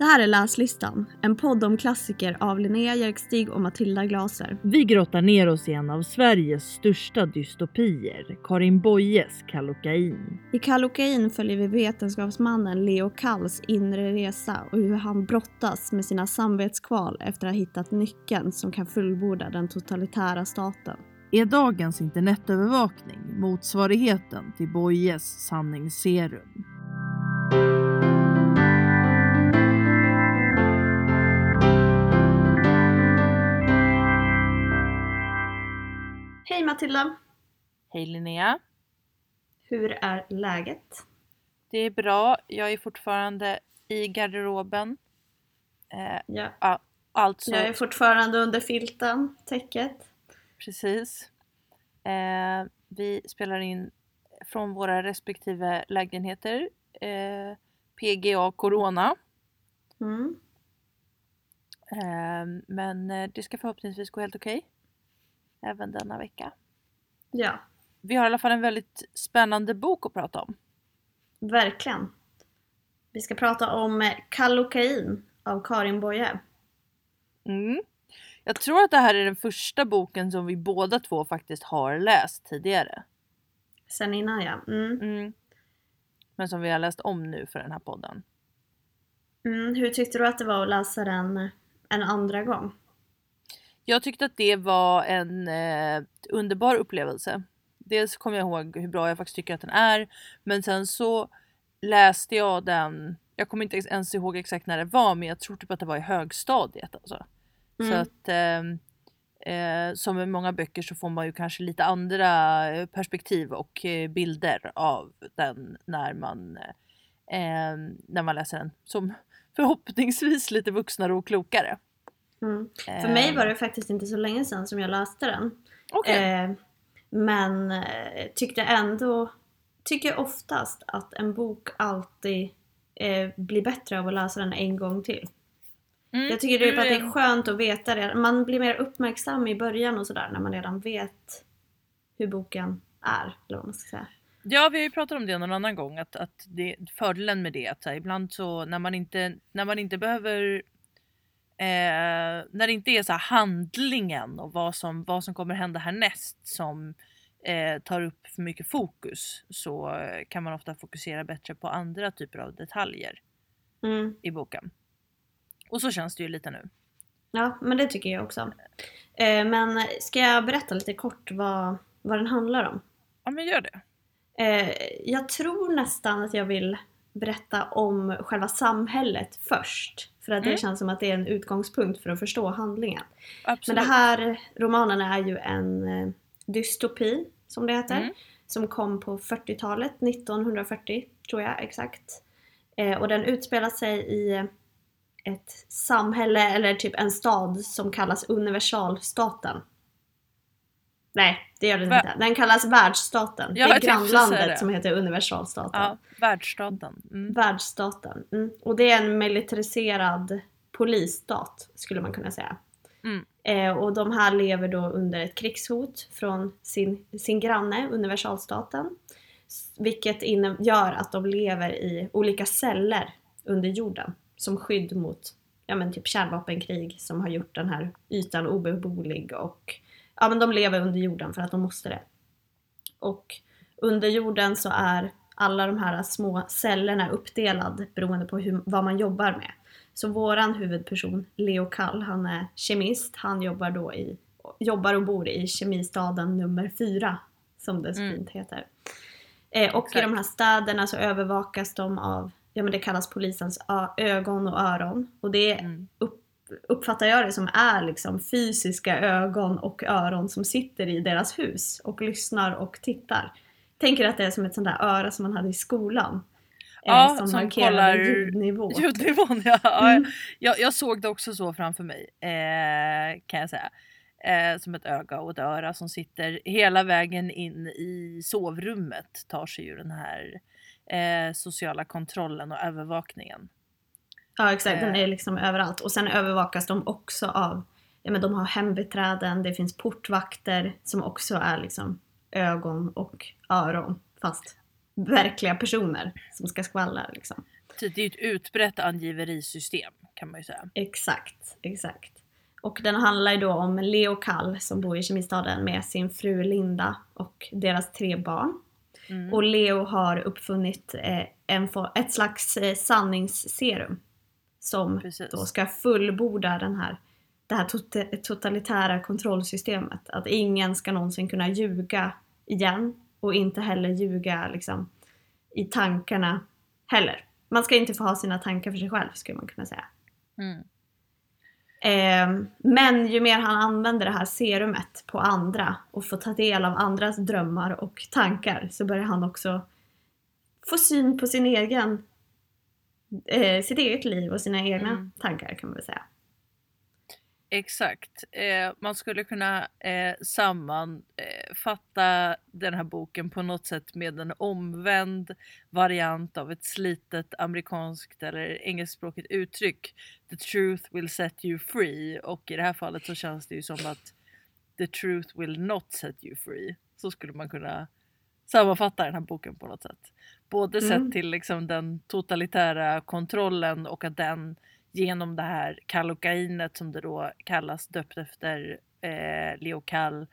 Det här är Läslistan, en podd om klassiker av Linnea Jerkstig och Matilda Glaser. Vi grottar ner oss i en av Sveriges största dystopier, Karin Boyes Kallocain. I Kallocain följer vi vetenskapsmannen Leo Kalls inre resa och hur han brottas med sina samvetskval efter att ha hittat nyckeln som kan fullborda den totalitära staten. Är dagens internetövervakning motsvarigheten till Boyes sanningsserum? Hej Matilda! Hej Linnea! Hur är läget? Det är bra. Jag är fortfarande i garderoben. Eh, Ja, a- alltså, jag är fortfarande under filten, täcket. precis. Eh, vi spelar in från våra respektive lägenheter. Eh, PGA Corona. Mm. Eh, men eh, det ska förhoppningsvis gå helt okej. Även denna vecka. Ja, Vi har i alla fall en väldigt spännande bok att prata om. verkligen. Vi ska prata om eh, Kallocain av Karin Boye. Mm. Jag tror att det här är den första boken som vi båda två faktiskt har läst tidigare. Sen innan ja. Mm. Mm. Men som vi har läst om nu för den här podden. Mm. Hur tyckte du att det var att läsa den en andra gång? Jag tyckte att det var en eh, underbar upplevelse. Dels kommer jag ihåg hur bra jag faktiskt tycker att den är. Men sen så läste jag den, jag kommer inte ens ihåg exakt när det var men jag tror typ att det var i högstadiet alltså. Så Mm. att ehm, eh, som med många böcker så får man ju kanske lite andra eh, perspektiv och eh, bilder av den när man, eh, när man läser den. Som förhoppningsvis lite vuxnare och klokare. Mm. För mig var det faktiskt inte så länge sedan som jag läste den. Okej. Eh, men tyckte ändå, tycker oftast att en bok alltid eh, blir bättre av att läsa den en gång till. Mm, Jag tycker typ att det är- är skönt att veta det. Man blir mer uppmärksam i början och sådär när man redan vet hur boken är. Eller vad man ska säga. Ja, vi har ju pratat om det någon annan gång att, att det, fördelen med det att så här, ibland så när man inte, när man inte behöver eh, när det inte är så handlingen och vad som, vad som kommer hända härnäst som eh, tar upp för mycket fokus så eh, kan man ofta fokusera bättre på andra typer av detaljer Mm. i boken. Och så känns det ju lite nu. Ja, men det tycker jag också. Eh, men ska jag berätta lite kort vad, vad den handlar om? Ja men gör det. Eh, jag tror nästan att jag vill berätta om själva samhället först. För att det Mm. känns som att det är en utgångspunkt för att förstå handlingen. Men Absolut. det här romanen är ju en eh, dystopi, som det heter. Mm. Som kom på 40-talet, 1940 tror jag exakt. Eh, och den utspelar sig i ett samhälle, eller typ en stad som kallas universalstaten. Nej, det gör den inte. Den kallas världsstaten. Ja, det är grannlandet det. som heter universalstaten. Ja, världsstaten. Mm. Världsstaten. Mm. Och det är en militariserad polisstat skulle man kunna säga. Mm. Eh, och de här lever då under ett krigshot från sin, sin granne, universalstaten. Vilket gör att de lever i olika celler under jorden som skydd mot ja, men typ kärnvapenkrig som har gjort den här ytan obeboelig och ja, men de lever under jorden för att de måste det. Och under jorden så är alla de här små cellerna uppdelad beroende på hur, vad man jobbar med. Så våran huvudperson, Leo Kall, han är kemist. Han jobbar då i, jobbar och bor i kemistaden nummer fyra, som det så Mm. fint heter. Eh, och i Exakt. de här städerna så övervakas de av, ja men det kallas polisens ögon och öron. Och det Mm. upp, uppfattar jag det som är liksom fysiska ögon och öron som sitter i deras hus och lyssnar och tittar. Tänker att det är som ett sånt där öra som man hade i skolan. eh, Ja, som, som kollar ljudnivå. Ljudnivån ja Mm. jag, jag såg det också så framför mig eh, kan jag säga. Eh, som ett öga och ett öra som sitter hela vägen in i sovrummet tar sig ju den här eh, sociala kontrollen och övervakningen. Ja exakt, den Eh. är liksom överallt. Och sen övervakas de också av, ja men de har hembiträden, det finns portvakter som också är liksom ögon och öron. Fast verkliga personer som ska skvallra liksom. Precis, Det är ju ett utbrett angiverisystem kan man ju säga. Exakt, exakt. Och den handlar ju då om Leo Kall som bor i kemistaden med sin fru Linda och deras tre barn. Mm. Och Leo har uppfunnit eh, en, ett slags eh, sanningsserum som Precis. då ska fullborda den här, det här tot- totalitära kontrollsystemet. Att ingen ska någonsin kunna ljuga igen och inte heller ljuga liksom, i tankarna heller. Man ska inte få ha sina tankar för sig själv skulle man kunna säga. Mm. Eh, men ju mer han använder det här serumet på andra och får ta del av andras drömmar och tankar så börjar han också få syn på sin egen, eh, sitt eget liv och sina egna Mm. tankar kan man väl säga. Exakt. Eh, man skulle kunna eh, sammanfatta den här boken på något sätt med en omvänd variant av ett slitet amerikanskt eller engelskspråkigt uttryck. The truth will set you free och i det här fallet så känns det ju som att the truth will not set you free. Så skulle man kunna sammanfatta den här boken på något sätt. Både Mm. sett till liksom den totalitära kontrollen och att den genom det här kallokainet som det då kallas döpt efter eh, Leo Kall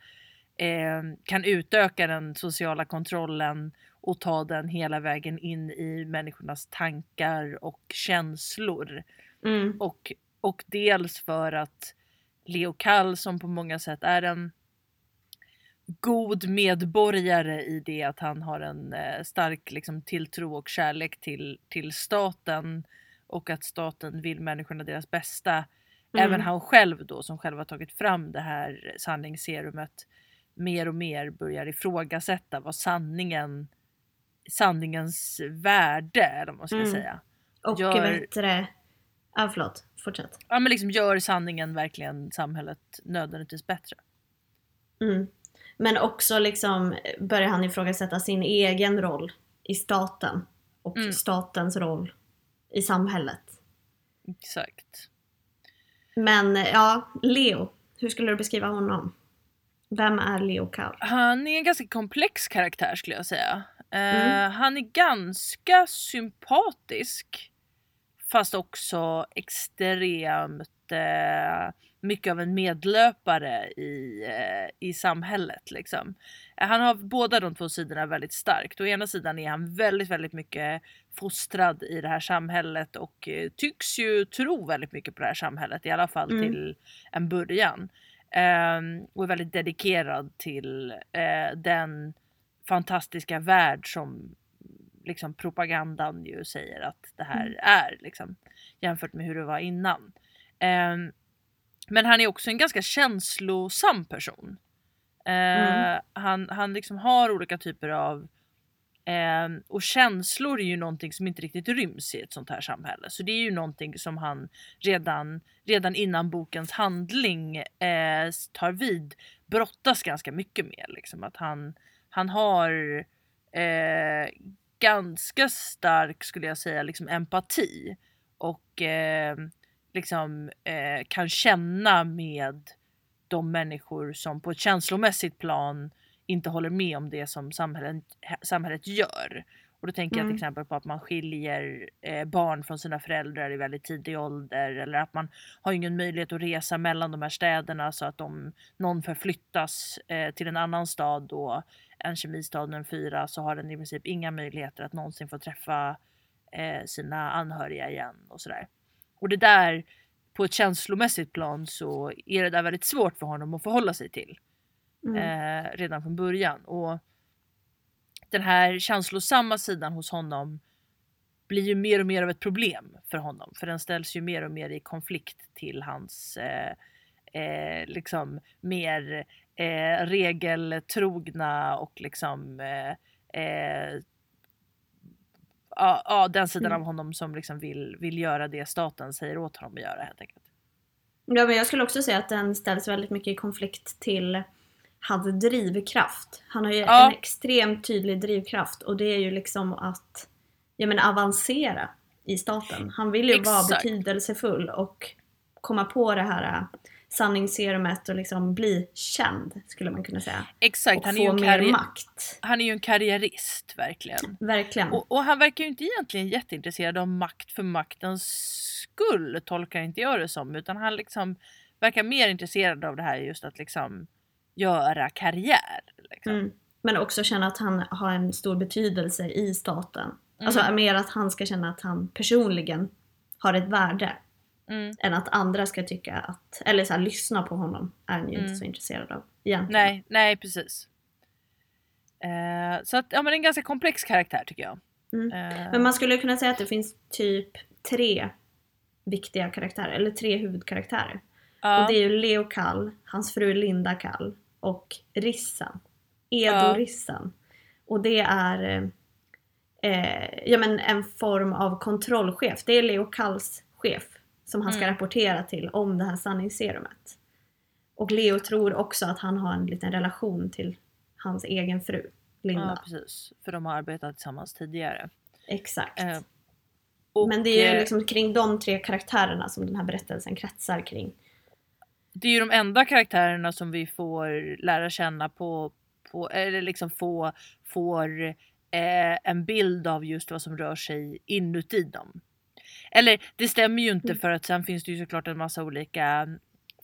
eh, kan utöka den sociala kontrollen och ta den hela vägen in i människornas tankar och känslor. Mm. Och, och dels för att Leo Kall som på många sätt är en god medborgare i det att han har en eh, stark liksom, tilltro och kärlek till, till staten och att staten vill människorna deras bästa. Mm. Även han själv då som själv har tagit fram det här sanningsserumet mer och mer börjar ifrågasätta vad sanningen sanningens värde eller vad man ska Mm. säga. Och gör- vet det? Ja, förlåt. Fortsätt. Ja men liksom gör sanningen verkligen samhället nödvändigtvis bättre? Mm. Men också liksom börjar han ifrågasätta sin egen roll i staten och Mm. statens roll i samhället. Exakt. Men ja, Leo. Hur skulle du beskriva honom? Vem är Leo Kall? Han är en ganska komplex karaktär skulle jag säga. Eh, Mm. Han är ganska sympatisk. Fast också extremt eh, mycket av en medlöpare i, eh, i samhället. Liksom. Eh, Han har båda de två sidorna väldigt starkt. Å ena sidan är han väldigt, väldigt mycket fostrad i det här samhället och eh, tycks ju tro väldigt mycket på det här samhället. I alla fall Mm. till en början. Ehm, och är väldigt dedikerad till eh, den fantastiska värld som liksom propagandan ju säger att det här Mm. är liksom, jämfört med hur det var innan. Ehm, men han är också en ganska känslosam person. Eh, Mm. Han, han liksom har olika typer av ehm, och känslor är ju någonting som inte riktigt ryms i ett sånt här samhälle. Så det är ju någonting som han redan, redan innan bokens handling eh, tar vid brottas ganska mycket med. Liksom. Att han, han har eh, ganska stark, skulle jag säga, liksom empati. Och eh, liksom eh, kan känna med de människor som på ett känslomässigt plan inte håller med om det som samhället, samhället gör. Och då tänker jag Mm. till exempel på att man skiljer eh, barn från sina föräldrar i väldigt tidig ålder eller att man har ingen möjlighet att resa mellan de här städerna så att om någon förflyttas eh, till en annan stad och en kemistad nummer fyra så har den i princip inga möjligheter att någonsin få träffa eh, sina anhöriga igen och sådär. Och det där på ett känslomässigt plan så är det där väldigt svårt för honom att förhålla sig till Mm. eh, redan från början. Och den här känslosamma sidan hos honom blir ju mer och mer av ett problem för honom. För den ställs ju mer och mer i konflikt till hans eh, eh, liksom mer eh, regeltrogna och liksom eh, eh, ja, ja, den sidan Mm. av honom som liksom vill, vill göra det staten säger åt honom att göra helt enkelt. Ja, men jag skulle också säga att den ställs väldigt mycket i konflikt till hans drivkraft. Han har ju Ja. en extremt tydlig drivkraft och det är ju liksom att jag menar, avancera i staten. Han vill ju vara Exakt. betydelsefull och komma på det här sanningsserumet och liksom bli känd skulle man kunna säga. Exakt, Och han är, ju mer makt. han är ju en karriärist verkligen. Verkligen. Och, och han verkar ju inte egentligen jätteintresserad av makt för maktens skull, tolkar inte jag det som. Utan han liksom verkar mer intresserad av det här just att liksom göra karriär. Liksom. Mm. Men också känna att han har en stor betydelse i staten. Alltså Mm. mer att han ska känna att han personligen har ett värde. Mm. Än att andra ska tycka att, eller så här, lyssna på honom är han ju Mm. inte så intresserad av egentligen. Nej, nej precis. Eh, så att, ja men en ganska komplex karaktär tycker jag. Mm. Eh, Men man skulle kunna säga att det finns typ tre viktiga karaktärer, eller tre huvudkaraktärer. ja, Och det är ju Leo Kall, hans fru Linda Kall och Rissen. Edo Ja. Rissen. Och det är eh, ja, men en form av kontrollchef. Det är Leo Kalls chef som han ska Mm. rapportera till om det här sanningsserumet. Och Leo tror också att han har en liten relation till hans egen fru Linda. ja precis. För de har arbetat tillsammans tidigare. Exakt. Eh, och, Men det är ju eh, liksom kring de tre karaktärerna som den här berättelsen kretsar kring. det är ju de enda karaktärerna som vi får lära känna på, på eller liksom få, får eh, en bild av just vad som rör sig inuti dem. Eller det stämmer ju inte Mm. för att sen finns det ju såklart en massa olika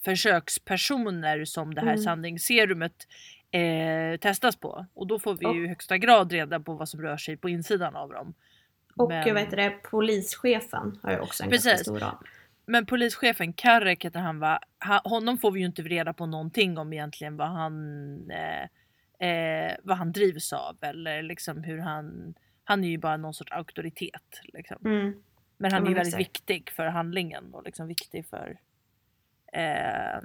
försökspersoner som det här Mm. sanningsserumet eh, testas på. Och då får vi Och- ju i högsta grad reda på vad som rör sig på insidan av dem. Och Men- jag vet det, polischefen har ju också en ganska Precis. stor roll. Men polischefen Karek heter han va? Honom får vi ju inte reda på någonting om egentligen vad han, eh, eh, vad han drivs av eller liksom hur han, han är ju bara någon sorts auktoritet. Liksom. Mm. Men han är ju väldigt viktig för handlingen och liksom viktig för, eh,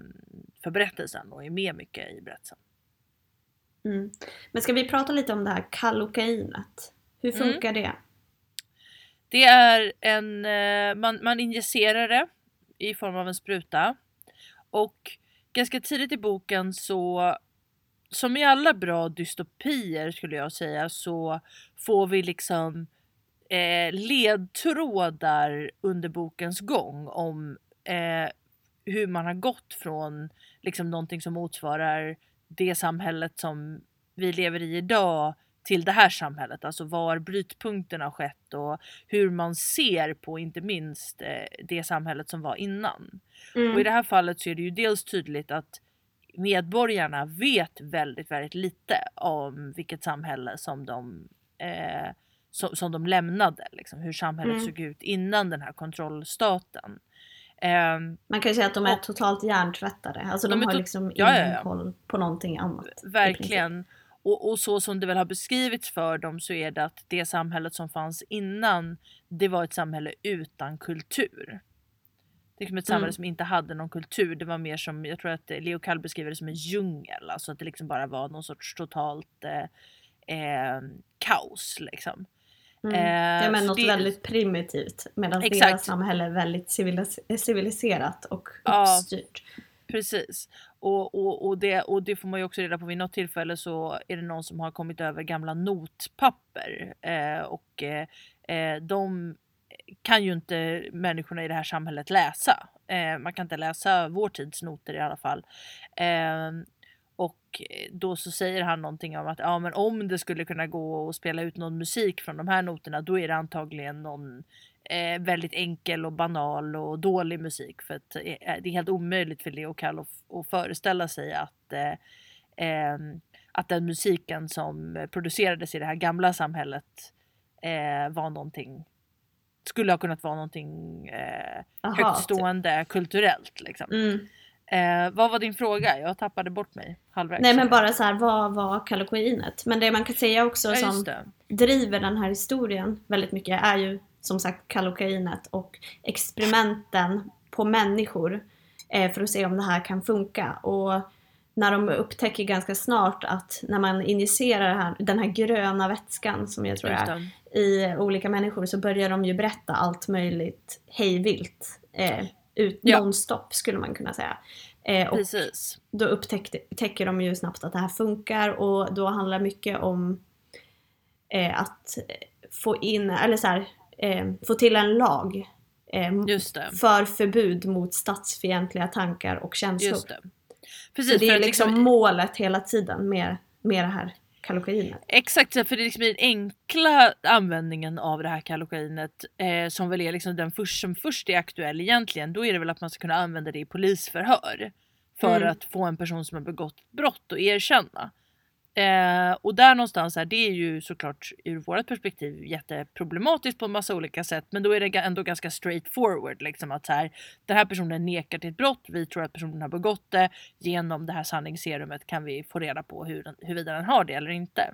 för berättelsen och är med mycket i berättelsen. Mm. Men ska vi prata lite om det här kallokainet? Hur Mm. funkar det? Det är en, eh, man, man injicerar det i form av en spruta. Och ganska tidigt i boken så, som i alla bra dystopier skulle jag säga, så får vi liksom eh, ledtrådar under bokens gång om eh, hur man har gått från liksom någonting som motsvarar det samhället som vi lever i idag till det här samhället. Alltså var brytpunkten har skett och hur man ser på inte minst eh, det samhället som var innan. Mm. Och i det här fallet så är det ju dels tydligt att medborgarna vet väldigt, väldigt lite om vilket samhälle som de, eh, som, som de lämnade. Liksom, hur samhället Mm. såg ut innan den här kontrollstaten. Ehm, Man kan ju säga att de är Och- totalt hjärntvättade. Alltså de, De har liksom Ja, ingen ja, ja. koll på någonting annat. Verkligen. Och, och så som det väl har beskrivits för dem så är det att det samhället som fanns innan det var ett samhälle utan kultur. Det är ett samhälle Mm. som inte hade någon kultur. Det var mer som, jag tror att Leo Kall beskriver det som en djungel. Alltså att det liksom bara var någon sorts totalt eh, eh, kaos liksom. Mm. Eh, ja men något det- väldigt primitivt. Medan Exakt. deras samhälle är väldigt civilis- civiliserat och Ja. uppstyrt. Precis. Och, och, och, det, och det får man ju också reda på vid något tillfälle så är det någon som har kommit över gamla notpapper. Eh, och eh, eh, de kan ju inte människorna i det här samhället läsa. Eh, man kan inte läsa vår tids noter i alla fall. Eh, och då så säger han någonting om att ja, men om det skulle kunna gå att spela ut någon musik från de här noterna då är det antagligen någon eh, väldigt enkel och banal och dålig musik. För att eh, det är helt omöjligt för Leo Kall att, föreställa sig att, eh, ehm, att den musiken som producerades i det här gamla samhället eh, var någonting skulle ha kunnat vara någonting eh, Aha, högtstående kulturellt. Liksom. Typ. Mm. Eh, vad var din fråga? Jag tappade bort mig halvvägs. Nej men bara så här, vad var kallokainet? Men det man kan säga också ja, som det. driver den här historien väldigt mycket är ju som sagt kallokainet och experimenten på människor eh, för att se om det här kan funka. Och när de upptäcker ganska snart att när man injicerar här, den här gröna vätskan som jag tror är i olika människor så börjar de ju berätta allt möjligt hejvilt. Eh, ut, Ja. nonstop skulle man kunna säga. Eh, och Precis. då upptäcker de ju snabbt att det här funkar och då handlar mycket om eh, att få in, eller så här, eh, få till en lag eh, för förbud mot statsfientliga tankar och känslor. Just det. Precis, Så det är att liksom målet hela tiden med, med det här kalokainet. Exakt, för det är liksom den enkla användningen av det här kalokainet eh, som väl är liksom den först, som först är aktuell egentligen. Då är det väl att man ska kunna använda det i polisförhör. För Mm. att få en person som har begått brott att erkänna. Eh, och där någonstans här, det är ju såklart ur vårt perspektiv jätteproblematiskt på en massa olika sätt. Men då är det ändå ganska straightforward. Liksom att så här, den här personen nekar till ett brott, vi tror att personen har begått det. Genom det här sanningsserumet kan vi få reda på hur huruvida den har det eller inte.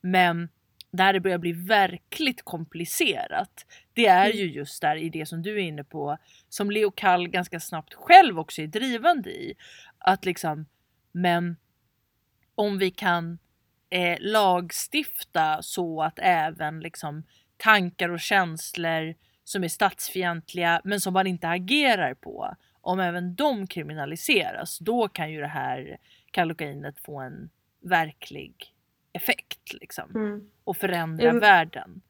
Men där det börjar bli verkligt komplicerat, det är ju just där i det som du är inne på, som Leo Kall ganska snabbt själv också är drivande i. Att liksom, men om vi kan eh, lagstifta så att även liksom tankar och känslor som är statsfientliga men som man inte agerar på, om även de kriminaliseras, då kan ju det här kalokainet få en verklig effekt liksom Mm. och förändra Mm. världen.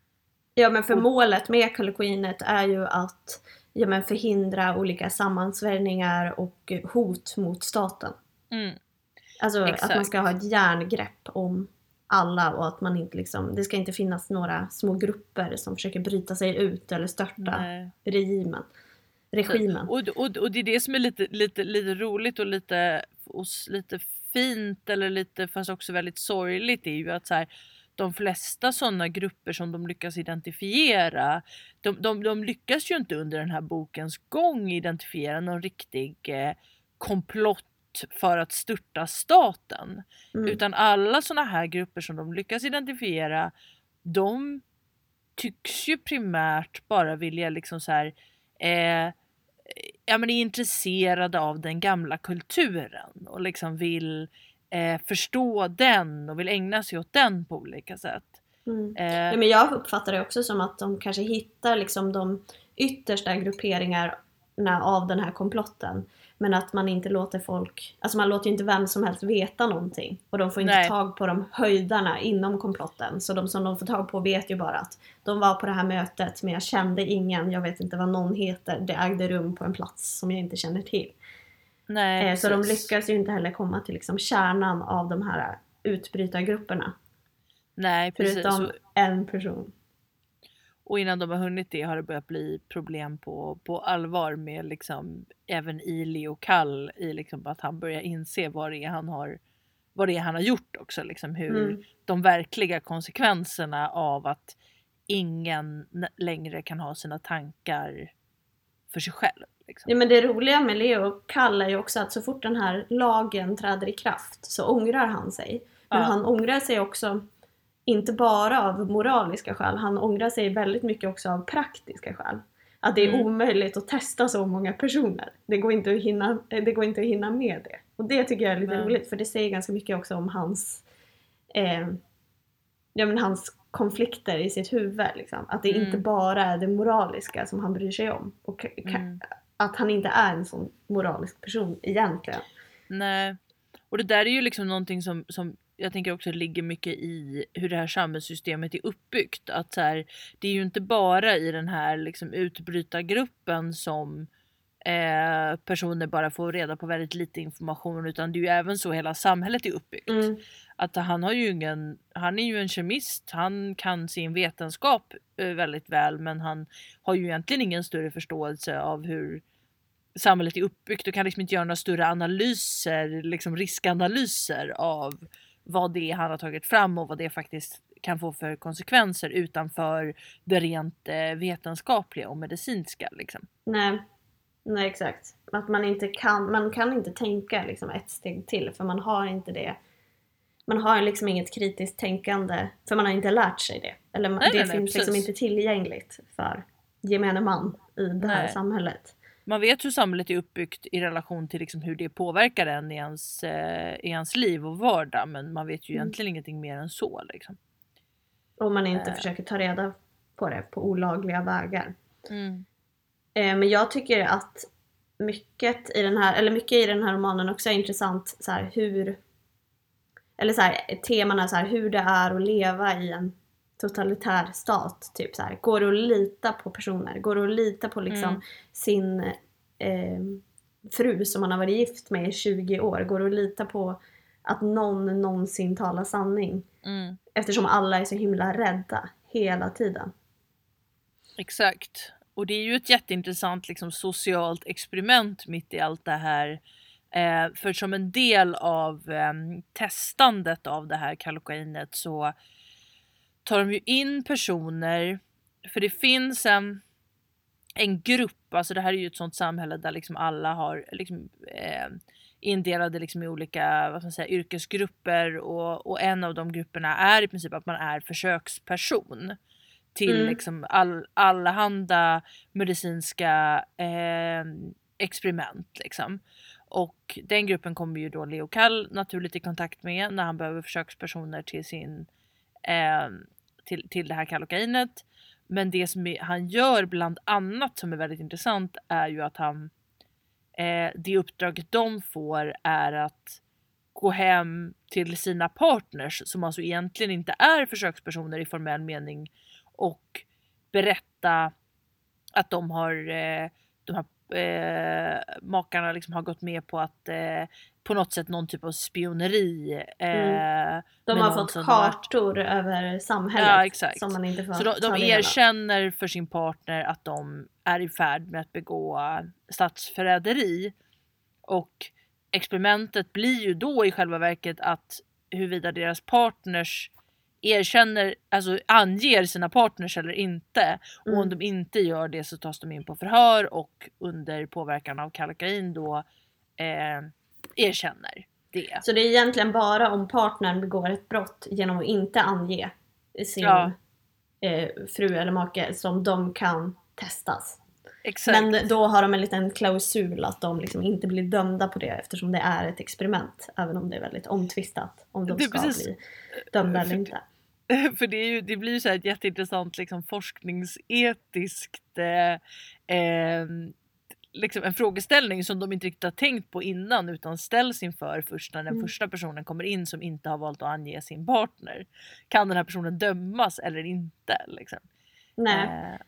Ja men för Och- målet med kalokainet är ju att ja, men förhindra olika sammansvärjningar och hot mot staten. Mm. Alltså att Exakt. man ska ha ett järngrepp om alla och att man inte liksom, det ska inte finnas några små grupper som försöker bryta sig ut eller störta Nej. regimen. Regimen. Och, och, och det är det som är lite, lite, lite roligt och lite, och lite fint eller lite fast också väldigt sorgligt är ju att så här, de flesta sådana grupper som de lyckas identifiera de, de, de lyckas ju inte under den här bokens gång identifiera någon riktig eh, komplott för att störta staten. Mm. Utan alla sådana här grupper som de lyckas identifiera de tycks ju primärt bara vilja liksom så här eh, ja, men är intresserade av den gamla kulturen och liksom vill eh, förstå den och vill ägna sig åt den på olika sätt. Mm. Eh, Ja, men jag uppfattar det också som att de kanske hittar liksom de yttersta grupperingarna av den här komplotten. Men att man inte låter folk, alltså man låter ju inte vem som helst veta någonting. Och de får inte Nej. tag på de höjdarna inom komplotten. Så de som de får tag på vet ju bara att de var på det här mötet men jag kände ingen, jag vet inte vad någon heter. Det ägde rum på en plats som jag inte känner till. nej, Eh, så de lyckas ju inte heller komma till liksom kärnan av de här utbrytargrupperna. Nej, precis. Förutom en person. Och innan de har hunnit det har det börjat bli problem på, på allvar med liksom även i Leo Kall i liksom att han börjar inse vad det är han har vad det är han har gjort också. Liksom hur Mm. de verkliga konsekvenserna av att ingen längre kan ha sina tankar för sig själv. Liksom. Ja men det roliga med Leo Kall är ju också att så fort den här lagen träder i kraft så ångrar han sig. Men Ja. han ångrar sig också inte bara av moraliska skäl, han ångrar sig väldigt mycket också av praktiska skäl. Att det är Mm. omöjligt att testa så många personer. Det går inte att hinna, eh, det går inte att hinna med det. Och det tycker jag är lite Nej. roligt för det säger ganska mycket också om hans eh, ja, men hans konflikter i sitt huvud. Liksom. Att det Mm. inte bara är det moraliska som han bryr sig om. Och ka- ka- Mm. att han inte är en sån moralisk person egentligen. Nej. Och det där är ju liksom någonting som, som jag tänker också ligger mycket i hur det här samhällssystemet är uppbyggt. Att så här, det är ju inte bara i den här liksom utbrytargruppen som eh, personer bara får reda på väldigt lite information utan det är ju även så hela samhället är uppbyggt. Mm. Att han har ju ingen, han är ju en kemist, han kan sin vetenskap eh, väldigt väl men han har ju egentligen ingen större förståelse av hur samhället är uppbyggt och kan liksom inte göra några större analyser, liksom riskanalyser av vad det är han har tagit fram och vad det faktiskt kan få för konsekvenser utanför det rent eh, vetenskapliga och medicinska. Liksom. Nej. Nej exakt. Att man inte kan, man kan inte tänka liksom ett steg till för man har inte det. Man har liksom inget kritiskt tänkande för man har inte lärt sig det. Eller Nej, det nej, nej, finns liksom precis. inte tillgängligt för gemene man i det här Nej. samhället. Man vet hur samhället är uppbyggt i relation till liksom hur det påverkar en i ens, eh, i ens liv och vardag men man vet ju Mm. egentligen ingenting mer än så. Liksom. Om man inte Eh. försöker ta reda på det på olagliga vägar. Mm. Eh, men jag tycker att mycket i den här, eller mycket i den här romanen också är intressant så här, hur eller så här, temana så här, hur det är att leva i en totalitär stat. Typ så här. Går det att lita på personer? Går det att lita på liksom Mm. sin eh, fru som man har varit gift med i 20 år? Går det att lita på att någon någonsin talar sanning? Mm. Eftersom alla är så himla rädda hela tiden. Exakt. Och det är ju ett jätteintressant liksom, socialt experiment mitt i allt det här. Eh, för som en del av eh, testandet av det här kalokainet så tar de ju in personer, för det finns en, en grupp, alltså det här är ju ett sånt samhälle där liksom alla har liksom, eh, indelade liksom i olika vad man säga, yrkesgrupper och, och en av de grupperna är i princip att man är försöksperson till Mm. liksom all, allehanda medicinska eh, experiment. Liksom. Och den gruppen kommer ju då Leo Kall naturligt i kontakt med när han behöver försökspersoner till sin eh, till, till det här kalokainet. Men det som är, han gör bland annat som är väldigt intressant är ju att han eh, det uppdraget de får är att gå hem till sina partners som alltså egentligen inte är försökspersoner i formell mening och berätta att de har eh, de har eh, makarna liksom har gått med på att eh, på något sätt någon typ av spioneri. Eh, Mm. De har fått som har kartor över samhället Ja, som man inte får Så de, de erkänner för sin partner att de är i färd med att begå statsförräderi. Och experimentet blir ju då i själva verket att huruvida deras partners erkänner, alltså anger sina partners eller inte. Och om Mm. de inte gör det så tas de in på förhör och under påverkan av kalkain då eh, erkänner det. Så det är egentligen bara om partnern begår ett brott genom att inte ange sin Ja. eh, fru eller make som de kan testas. Exakt. Men då har de en liten klausul att de liksom inte blir dömda på det eftersom det är ett experiment. Även om det är väldigt omtvistat om de ska precis- bli dömda eller inte. För det, är ju, det blir ju så ett jätteintressant liksom, forskningsetiskt eh, eh, liksom en frågeställning som de inte riktigt har tänkt på innan utan ställs inför först när den Mm. första personen kommer in som inte har valt att ange sin partner. Kan den här personen dömas eller inte? Liksom? Nej. Eh,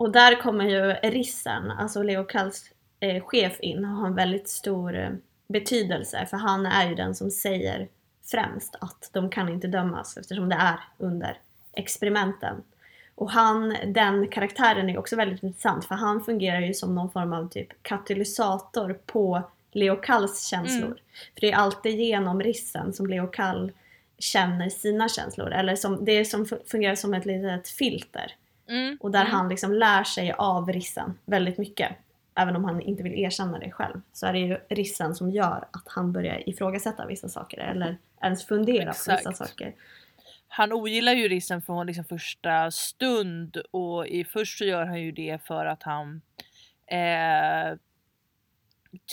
Och där kommer ju Rissen, alltså Leo Kalls eh, chef in och har en väldigt stor eh, betydelse för han är ju den som säger främst att de kan inte dömas eftersom det är under experimenten. Och han, den karaktären är också väldigt intressant för han fungerar ju som någon form av typ katalysator på Leo Kalls känslor. Mm. För det är alltid genom Rissen som Leo Kall känner sina känslor. Eller som, det som fungerar som ett litet filter. Mm, Och där mm. han liksom lär sig av rissen väldigt mycket. Även om han inte vill erkänna det själv. Så är det ju rissen som gör att han börjar ifrågasätta vissa saker. Eller ens fundera på vissa Exakt. saker. Han ogillar ju rissen från liksom första stund och i först så gör han ju det för att han eh,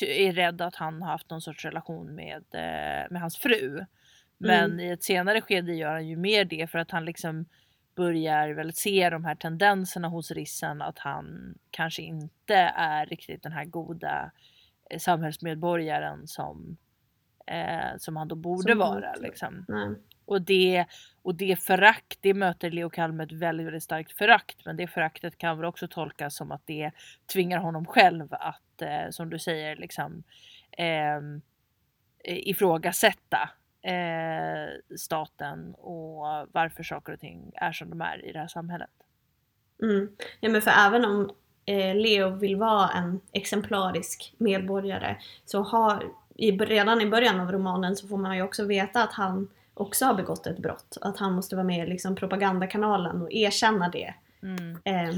är rädd att han har haft någon sorts relation med, eh, med hans fru. Men Mm. i ett senare skede gör han ju mer det för att han liksom börjar väl se de här tendenserna hos rissen att han kanske inte är riktigt den här goda eh, samhällsmedborgaren som, eh, som han då borde Som vara. Liksom. Och det, och det förakt, det möter Leo Kall med ett väldigt, väldigt starkt förakt. Men det föraktet kan väl också tolkas som att det tvingar honom själv att, eh, som du säger, liksom eh, ifrågasätta eh, staten och varför saker och ting är som de är i det här samhället. Mm. Ja, men för även om eh, Leo vill vara en exemplarisk medborgare så har i, redan i början av romanen så får man ju också veta att han också har begått ett brott. Att han måste vara med i liksom, propagandakanalen och erkänna det. Mm, Eh,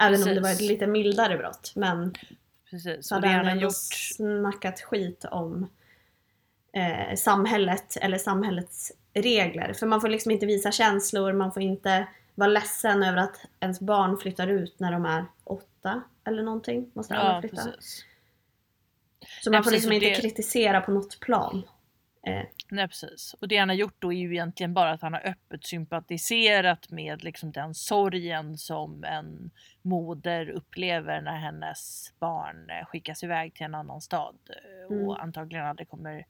även om det Precis. var ett lite mildare brott. Men precis. så Och hade han ändå gjort snackat skit om eh, samhället eller samhällets regler. För man får liksom inte visa känslor, man får inte vara ledsen över att ens barn flyttar ut när de är åtta eller någonting. Måste alla Ja, flytta. precis. Så Nej, man får precis, liksom inte det- kritisera på något plan. Eh, Nej precis. Och det han har gjort då är ju egentligen bara att han har öppet sympatiserat med liksom den sorgen som en moder upplever när hennes barn eh, skickas iväg till en annan stad eh, Mm. och antagligen aldrig kommer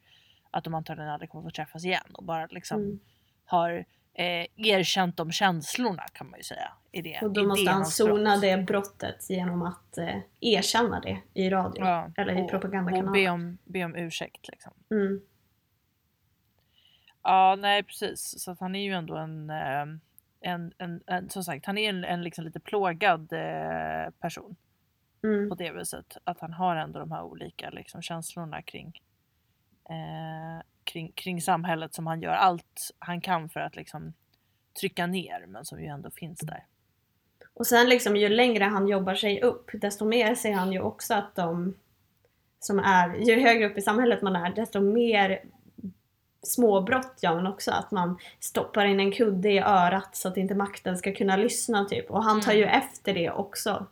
att de antagligen aldrig kommer få träffas igen och bara liksom mm, har eh, erkänt de känslorna kan man ju säga. I det, Och då måste han sona det brottet genom att eh, erkänna det i radio Ja, eller i och, och be om, be om ursäkt liksom. Mm. Ja, nej precis. Så att han är ju ändå en, eh, en, en, en som sagt, han är en, en liksom lite plågad eh, person Mm. på det viset. Att han har ändå de här olika liksom, känslorna kring, eh, kring, kring samhället som han gör allt han kan för att liksom trycka ner men som ju ändå finns där. Och sen liksom ju längre han jobbar sig upp desto mer ser han ju också att de som är, ju högre upp i samhället man är desto mer småbrott gör man också. Att man stoppar in en kudde i örat så att inte makten ska kunna lyssna typ. Och han tar ju efter det också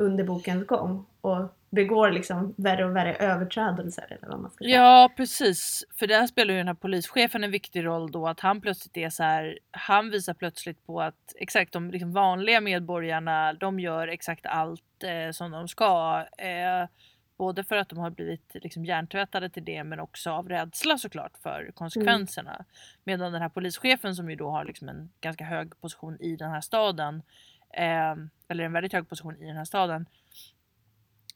under bokens gång och begår liksom värre och värre överträdelser eller vad man ska säga. Ja precis, för där spelar ju den här polischefen en viktig roll då att han plötsligt är så här, han visar plötsligt på att exakt de liksom vanliga medborgarna de gör exakt allt eh, som de ska. Eh, både för att de har blivit liksom hjärntvättade till det men också av rädsla såklart för konsekvenserna. Medan den här polischefen som ju då har liksom en ganska hög position i den här staden, eh, eller en väldigt hög position i den här staden,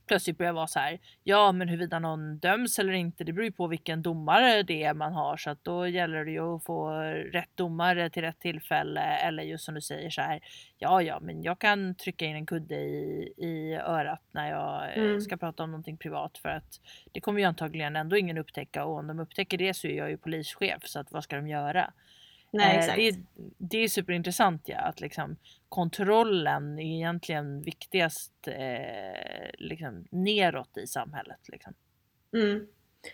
plötsligt börjar vara så här. Ja, men huruvida någon döms eller inte, det beror ju på vilken domare det är man har så att då gäller det ju att få rätt domare till rätt tillfälle eller just som du säger så här. Ja, ja, men jag kan trycka in en kudde i, i örat när jag eh, Mm. ska prata om någonting privat för att det kommer ju antagligen ändå ingen upptäcka och om de upptäcker det så är jag ju polischef så att vad ska de göra? Nej Eh, exakt. Det, är- det är superintressant ja, att liksom kontrollen är egentligen viktigast eh, liksom neråt i samhället. Liksom. Mm.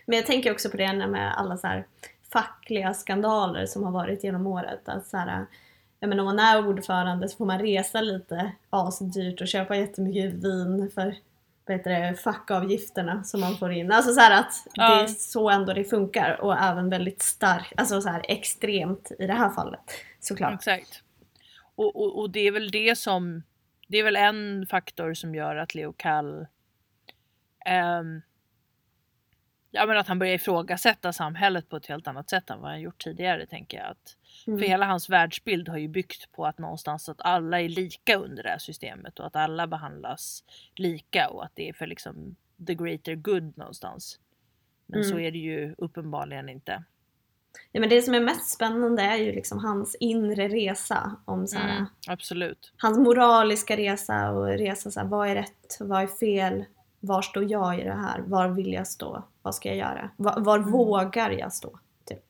Men jag tänker också på det med alla så här fackliga skandaler som har varit genom året. Att så här, ja, men om man är ordförande så får man resa lite asdyrt och köpa jättemycket vin för vad det, fackavgifterna som man får in. Alltså så här att det Ja. är så ändå det funkar och även väldigt starkt, alltså så här extremt i det här fallet såklart. Exakt. Och, och, och det är väl det som, det är väl en faktor som gör att Leo Kall ehm, Ja men att han börjar ifrågasätta samhället på ett helt annat sätt än vad han gjort tidigare tänker jag. Att, Mm. För hela hans världsbild har ju byggt på att någonstans att alla är lika under det här systemet och att alla behandlas lika och att det är för liksom the greater good någonstans. Men Mm. så är det ju uppenbarligen inte. Ja, men det som är mest spännande är ju liksom hans inre resa om så här, Mm, absolut. hans moraliska resa och resa så här, vad är rätt, vad är fel, var står jag i det här, var vill jag stå, vad ska jag göra, var, var Mm. vågar jag stå? Typ.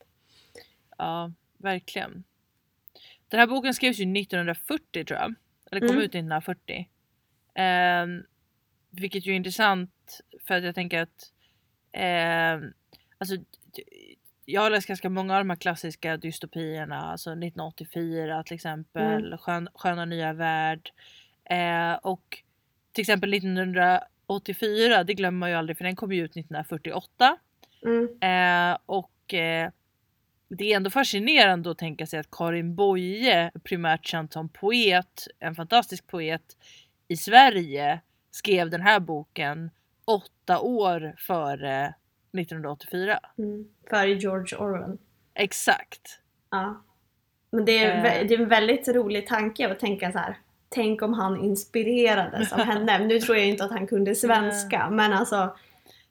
Ja, verkligen. Den här boken skrevs ju 1940 tror jag. Eller kom Mm. ut 1940. Ehm, vilket ju är intressant för att jag tänker att ehm, alltså, jag har läst ganska många av de här klassiska dystopierna, alltså 1984 till exempel, Mm. Skön, Sköna nya värld. Eh, och till exempel 1984, det glömmer man ju aldrig för den kom ju ut 1948. Mm. Eh, och eh, det är ändå fascinerande att tänka sig att Karin Boye, primärt känd som poet, en fantastisk poet i Sverige, skrev den här boken åtta år före 1984. Mm. För George Orwell. Exakt. Ja. Men det är, Eh. det är en väldigt rolig tanke att tänka så här. Tänk om han inspirerades av henne. Nu tror jag inte att han kunde svenska men alltså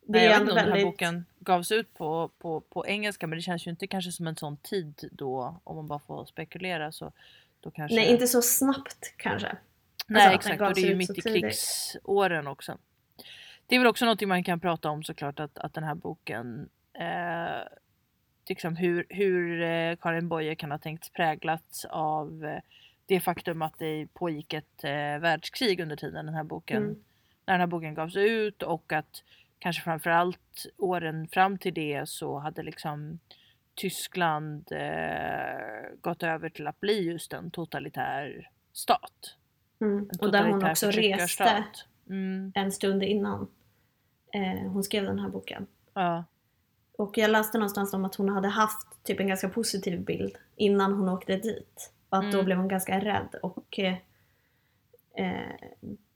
det Nej, jag är vet inte om den här väldigt... boken gavs ut på, på, på engelska men det känns ju inte kanske som en sån tid då om man bara får spekulera så då kanske... Nej, inte så snabbt kanske. Nej Alltså, exakt och det är ju mitt i krigsåren också. Det är väl också någonting man kan prata om såklart att, att den här boken eh, liksom hur, hur eh, Karin Boye kan ha tänkts präglats av eh, det faktum att det pågick ett eh, världskrig under tiden den här boken, Mm. när den här boken gavs ut och att kanske framförallt åren fram till det så hade liksom Tyskland eh, gått över till att bli just en totalitär stat. Mm. En Och där hon totalitär också reste. Mm, en stund innan eh, hon skrev den här boken. ja. Och jag läste någonstans om att hon hade haft typ en ganska positiv bild innan hon åkte dit. Och att då Mm. blev hon ganska rädd. Och eh, eh,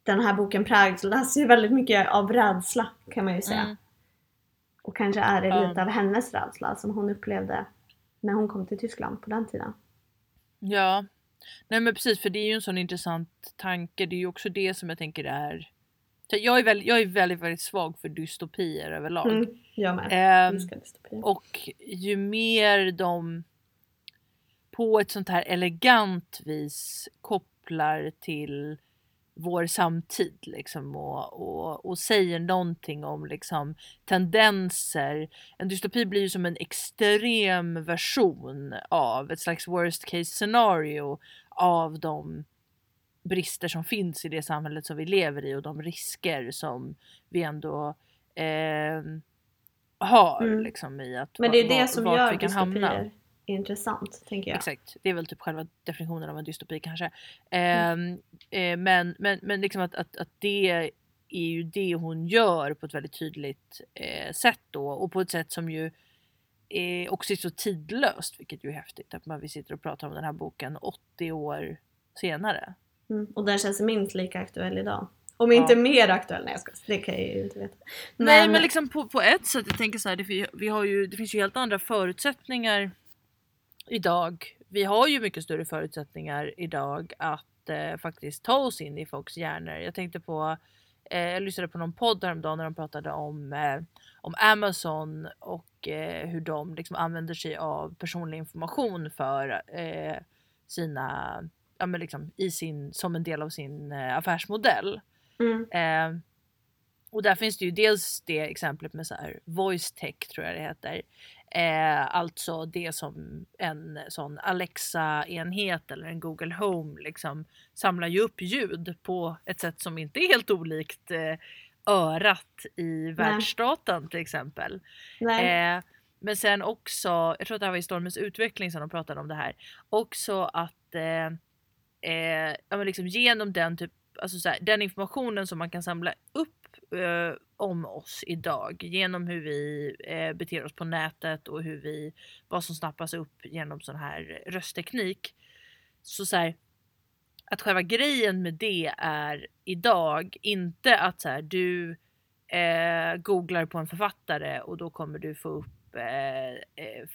den här boken präglas ju väldigt mycket av rädsla kan man ju säga. Mm. Och kanske är det lite av hennes rädsla som hon upplevde när hon kom till Tyskland på den tiden. Ja. Nej men precis för det är ju en sån intressant tanke. Det är ju också det som jag tänker är jag är, väldigt, jag är väldigt, väldigt svag för dystopier överlag. Mm, jag med. Älskar dystopier. och ju mer de på ett sånt här elegant vis kopplar till vår samtid liksom och, och, och säger någonting om liksom tendenser. En dystopi blir ju som en extrem version av ett slags worst case scenario av de brister som finns i det samhället som vi lever i och de risker som vi ändå eh, har Mm. liksom i att Men det är det som gör hamna. Intressant, tänker jag. Exakt, det är väl typ själva definitionen av en dystopi kanske. Ehm, eh, men, men, men liksom att, att, att det är ju det hon gör på ett väldigt tydligt eh, sätt då och på ett sätt som ju är också är så tidlöst vilket ju är häftigt att man, vi sitter och pratar om den här boken 80 år senare. Mm. Och den känns minst lika aktuell idag. Om Ja. inte mer aktuell, nej jag skojar. det kan jag ju inte veta. Nej men liksom på, på ett sätt, jag tänker så här, det, vi har ju, det finns ju helt andra förutsättningar idag. Vi har ju mycket större förutsättningar idag att eh, faktiskt ta oss in i folks hjärnor. Jag tänkte på, eh, jag lyssnade på någon podd häromdagen när de pratade om, eh, om Amazon och eh, hur de liksom använder sig av personlig information för eh, sina, ja men liksom i sin, som en del av sin eh, affärsmodell. Mm. Och där finns det ju dels det exemplet med så här voice tech tror jag det heter. Eh, alltså det som en sån Alexa-enhet eller en Google Home liksom samlar ju upp ljud på ett sätt som inte är helt olikt eh, örat i världsdatan till exempel. Nej. Eh, men sen också, jag tror att det här var i Stormens utveckling som de pratade om det här, också att eh, eh, ja, men liksom genom den typ, alltså så här, den informationen som man kan samla upp eh, om oss idag genom hur vi eh, beter oss på nätet och hur vi, vad som snappas upp genom sån här röstteknik. Så, så här, att själva grejen med det är idag inte att så här, du eh, googlar på en författare och då kommer du få upp eh, eh,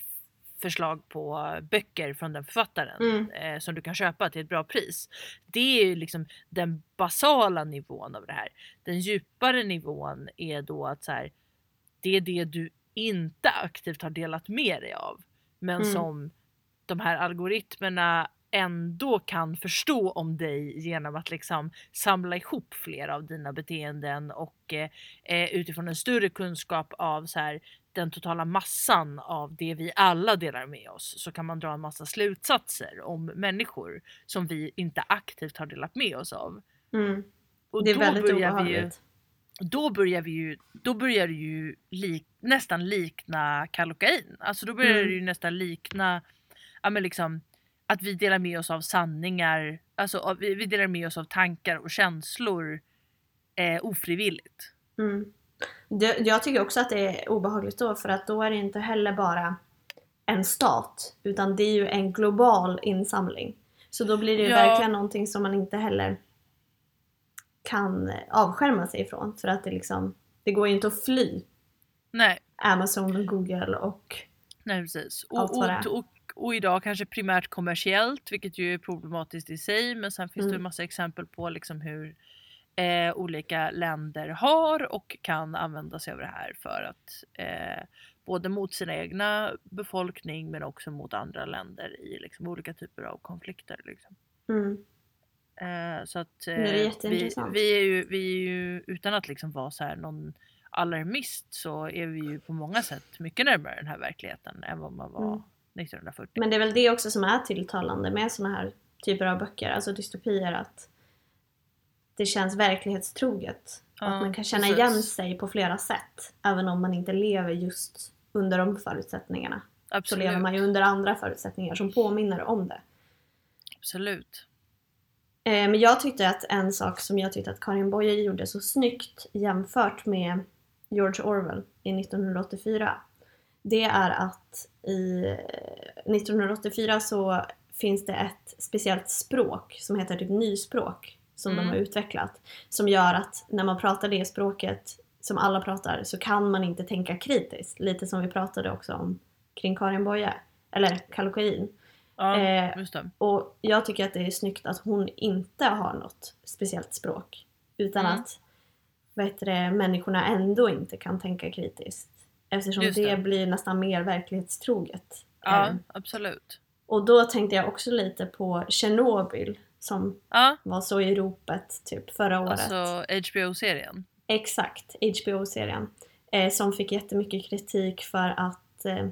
förslag på böcker från den författaren Mm. eh, som du kan köpa till ett bra pris. Det är ju liksom den basala nivån av det här. Den djupare nivån är då att så här, det är det du inte aktivt har delat med dig av men Mm. som de här algoritmerna ändå kan förstå om dig genom att liksom samla ihop flera av dina beteenden och eh, eh, utifrån en större kunskap av så här, den totala massan av det vi alla delar med oss så kan man dra en massa slutsatser om människor som vi inte aktivt har delat med oss av. Mm. Och Det är då väldigt börjar vi ju, obehagligt. då börjar vi ju, då börjar det ju lik, nästan likna kalokain. Alltså då börjar Mm. det ju nästan likna, ja men liksom att vi delar med oss av sanningar, alltså vi, vi delar med oss av tankar och känslor eh, ofrivilligt. Mm. Det, jag tycker också att det är obehagligt då för att då är det inte heller bara en stat utan det är ju en global insamling. Så då blir det ju Ja. verkligen någonting som man inte heller kan avskärma sig ifrån för att det liksom det går ju inte att fly Nej, Amazon och Google och nej precis. Allt Och, vad det är. och, och, och idag kanske primärt kommersiellt vilket ju är problematiskt i sig men sen finns det Mm. en massa exempel på liksom hur eh, olika länder har och kan använda sig av det här för att eh, både mot sin egna befolkning men också mot andra länder i liksom, olika typer av konflikter. Liksom. mm, Eh, så att eh, Det vi, vi, är ju, vi är ju utan att liksom vara så här någon alarmist så är vi ju på många sätt mycket närmare den här verkligheten än vad man var Mm. 1940. Men det är väl det också som är tilltalande med såna här typer av böcker, alltså dystopier, att det känns verklighetstroget. Ja, att man kan känna precis. igen sig på flera sätt. Även om man inte lever just under de förutsättningarna. Så Absolut. lever man ju under andra förutsättningar som påminner om det. Absolut. Eh, Men jag tyckte att en sak som jag tyckte att Karin Boye gjorde så snyggt jämfört med George Orwell i 1984. Det är att i eh, 1984 så finns det ett speciellt språk som heter typ nyspråk som Mm. de har utvecklat. Som gör att när man pratar det språket som alla pratar så kan man inte tänka kritiskt. Lite som vi pratade också om kring Karin Boye. Eller Kallocain. Ja, Eh. Och jag tycker att det är snyggt att hon inte har något speciellt språk. Utan Mm. att vad heter det, människorna ändå inte kan tänka kritiskt. Eftersom det. det. blir nästan mer verklighetstroget. Ja, Eh, absolut. Och då tänkte jag också lite på Tjernobyl som Ja, var så i ropet typ förra året. alltså HBO-serien. Exakt, HBO-serien. Eh, som fick jättemycket kritik för att eh,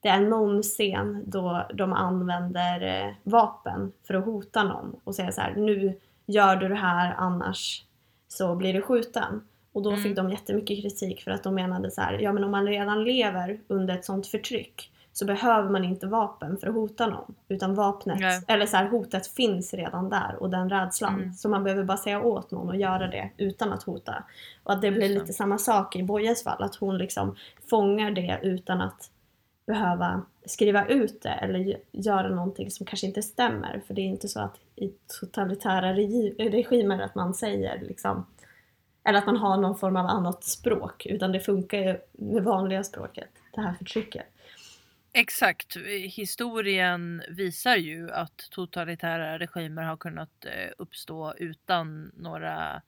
det är någon scen då de använder eh, vapen för att hota någon och säga så här: nu gör du det här annars så blir du skjuten. Och då Mm. fick de jättemycket kritik för att de menade så här, ja men om man redan lever under ett sånt förtryck så behöver man inte vapen för att hota någon. Utan vapnet, Nej. eller så här, hotet finns redan där och den rädslan. Mm. Så man behöver bara säga åt någon och göra det utan att hota. Och att det blir lite samma sak i Bojes fall, att hon liksom fångar det utan att behöva skriva ut det eller gö- göra någonting som kanske inte stämmer. För det är inte så att i totalitära regi- regimer att man säger liksom eller att man har någon form av annat språk utan det funkar ju med vanliga språket, det här förtrycket. Exakt. Historien visar ju att totalitära regimer har kunnat eh, uppstå utan några,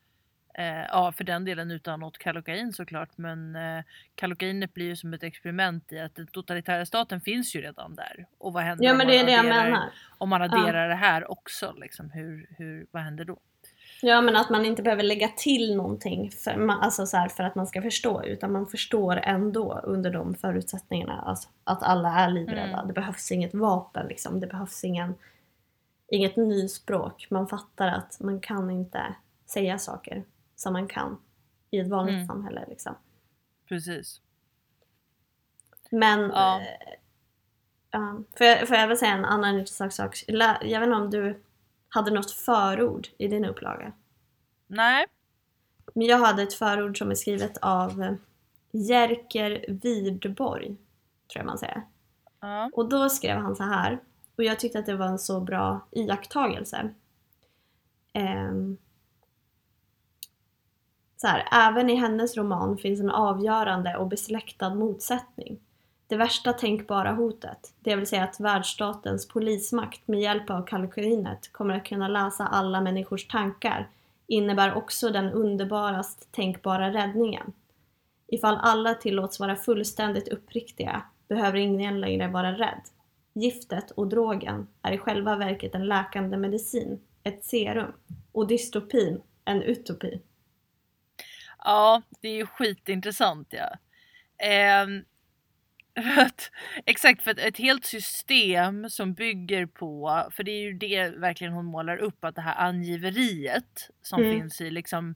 eh, ja för den delen utan något kalokain såklart, men eh, kalokainet blir ju som ett experiment i att den totalitära staten finns ju redan där. Och vad händer Ja om man det det adderar- menar. Om man adderar det här också, liksom, hur, hur, vad händer då? Ja men att man inte behöver lägga till någonting för, man, alltså så för att man ska förstå utan man förstår ändå under de förutsättningarna alltså, att alla är livrädda. Mm. Det behövs inget vapen liksom, det behövs ingen, inget nyspråk. Man fattar att man kan inte säga saker som man kan i ett vanligt Mm. samhälle liksom. Precis. Men Ja. ja, får, jag, får jag väl säga en annan intressant sak. Jag vet inte om du hade något förord i din upplaga? Nej. Men jag hade ett förord som är skrivet av eh, Jerker Widborg, tror jag man säger. Ja. Och då skrev han så här, och jag tyckte att det var en så bra iakttagelse. Ehm, så här, även i hennes roman finns en avgörande och besläktad motsättning. Det värsta tänkbara hotet, det vill säga att världsstatens polismakt med hjälp av kalkylinet kommer att kunna läsa alla människors tankar, innebär också den underbarast tänkbara räddningen. Ifall alla tillåts vara fullständigt uppriktiga behöver ingen längre vara rädd. Giftet och drogen är i själva verket en läkande medicin, ett serum, och dystopin en utopi. Ja, det är ju skitintressant ja. Eh, att, exakt, för att ett helt system som bygger på, för det är ju det verkligen hon målar upp, att det här angiveriet som Mm. finns i liksom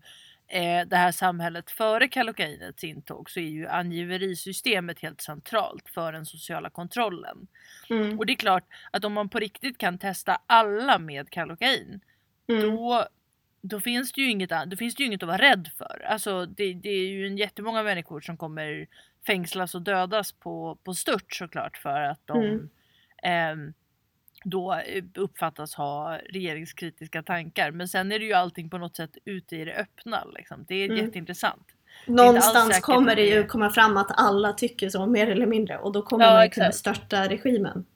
eh, det här samhället före kalokainets intåg så är ju angiverisystemet helt centralt för den sociala kontrollen. Mm. Och det är klart att om man på riktigt kan testa alla med kalokain Mm. då, då, finns det ju inget, då finns det inget att vara rädd för. Alltså det, det är ju en jättemånga människor som kommer fängslas och dödas på, på stört såklart för att de Mm. ehm, då eh, uppfattas ha regeringskritiska tankar. Men sen är det ju allting på något sätt ute i det öppna. Liksom. Det är Mm. jätteintressant. Någonstans säkert kommer det ju det- komma fram att alla tycker så mer eller mindre och då kommer Ja, man kunna störta regimen.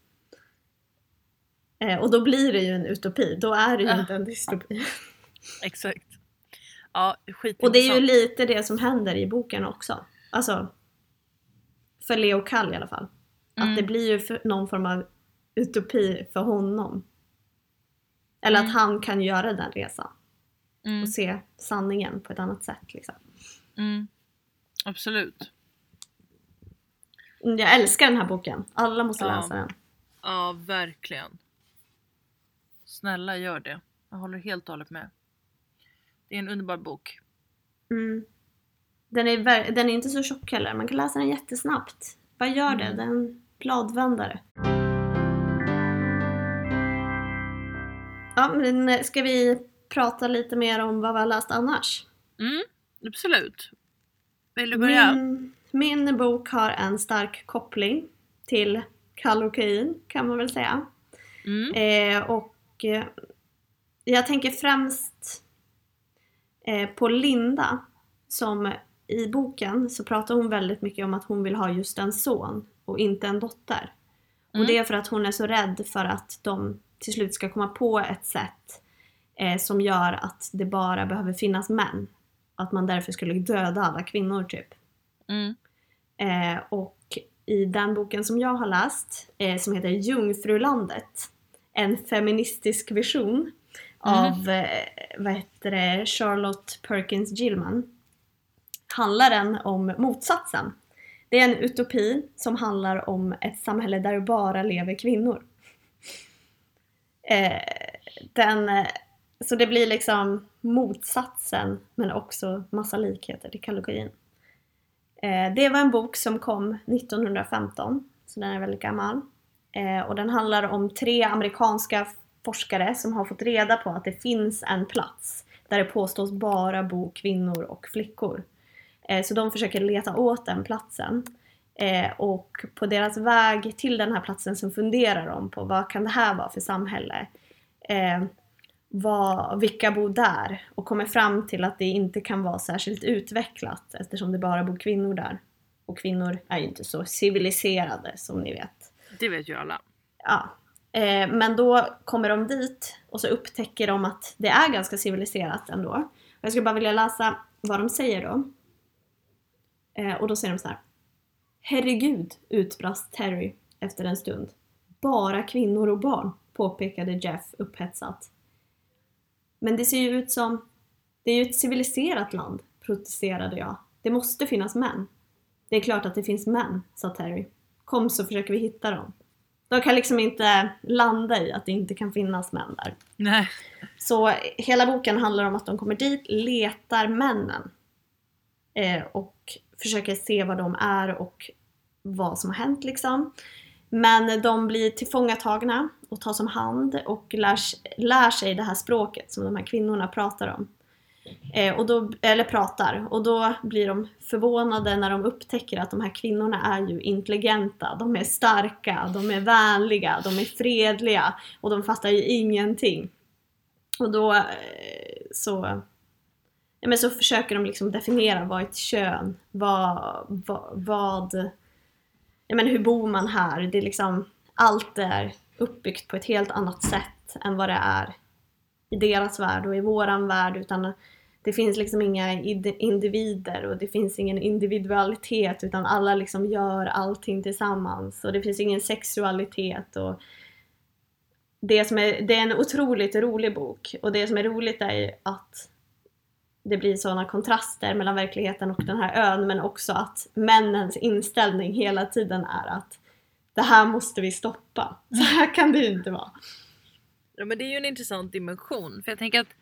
Eh, och då blir det ju en utopi, då är det ju Ja. inte en dystopi. Exakt. Ja. Och det är ju lite det som händer i boken också. Alltså, för Leo Kall i alla fall. Mm. Att det blir ju någon form av utopi för honom. Eller Mm. att han kan göra den resan mm, och se sanningen på ett annat sätt. Liksom. mm. Absolut. Mm, Jag älskar den här boken. Alla måste Ja. läsa den. Ja, verkligen. Snälla gör det. Jag håller helt och hållet med. Det är en underbar bok. Mm. Den, är, den är inte så tjock heller. Man kan läsa den jättesnabbt. Vad gör det? Mm. Den är en bladvändare. Ja, men eh, ska vi prata lite mer om vad vi har läst annars? Mm, absolut. Vill du börja? Min, min bok har en stark koppling till kallokain kan man väl säga. Mm. Eh, och eh, jag tänker främst eh, på Linda som i boken så pratar hon väldigt mycket om att hon vill ha just en son och inte en dotter. Och det är för att hon är så rädd för att de till slut ska komma på ett sätt eh, som gör att det bara behöver finnas män. Att man därför skulle döda alla kvinnor typ. Mm. Eh, och i den boken som jag har läst, eh, som heter Jungfrulandet, en feministisk vision av eh, vad heter det, Charlotte Perkins Gilman, handlar den om motsatsen. Det är en utopi som handlar om ett samhälle där det bara lever kvinnor. Eh, den, eh, så det blir liksom motsatsen men också massa likheter till kalogin. Eh, det var en bok som kom 1915, så den är väldigt gammal. Eh, och den handlar om tre amerikanska forskare som har fått reda på att det finns en plats där det påstås bara bo kvinnor och flickor. Eh, så de försöker leta åt den platsen. Eh, och på deras väg till den här platsen så funderar de på vad kan det här vara för samhälle? Eh, vad, vilka bor där? Och kommer fram till att det inte kan vara särskilt utvecklat eftersom det bara bor kvinnor där. Och kvinnor är ju inte så civiliserade som ni vet. Det vet ju alla. Ja. Eh, men då kommer de dit och så upptäcker de att det är ganska civiliserat ändå. Jag skulle bara vilja läsa vad de säger då. Eh, och då säger de så här. Herregud, utbrast Terry efter en stund. Bara kvinnor och barn, påpekade Jeff upphetsat. Men det ser ju ut som... Det är ju ett civiliserat land, protesterade jag. Det måste finnas män. Det är klart att det finns män, sa Terry. Kom så försöker vi hitta dem. De kan liksom inte landa i att det inte kan finnas män där. Nej. Så hela boken handlar om att de kommer dit, letar männen. Eh, och försöker se vad de är och vad som har hänt liksom. Men de blir tillfångatagna och tas om hand och lär, lär sig det här språket som de här kvinnorna pratar om. Eh, och då, eller pratar. Och då blir de förvånade när de upptäcker att de här kvinnorna är ju intelligenta, de är starka, de är vänliga, de är fredliga och de fattar ju ingenting. Och då eh, så, ja, men så försöker de liksom definiera vad är ett kön, vad, vad, vad ja, men hur bor man här? Det är liksom, allt är uppbyggt på ett helt annat sätt än vad det är i deras värld och i våran värld utan det finns liksom inga individer och det finns ingen individualitet utan alla liksom gör allting tillsammans och det finns ingen sexualitet och det, som är, det är en otroligt rolig bok och det som är roligt är att det blir sådana kontraster mellan verkligheten och den här ön men också att männens inställning hela tiden är att det här måste vi stoppa. Så här kan det ju inte vara. Ja men det är ju en intressant dimension för jag tänker att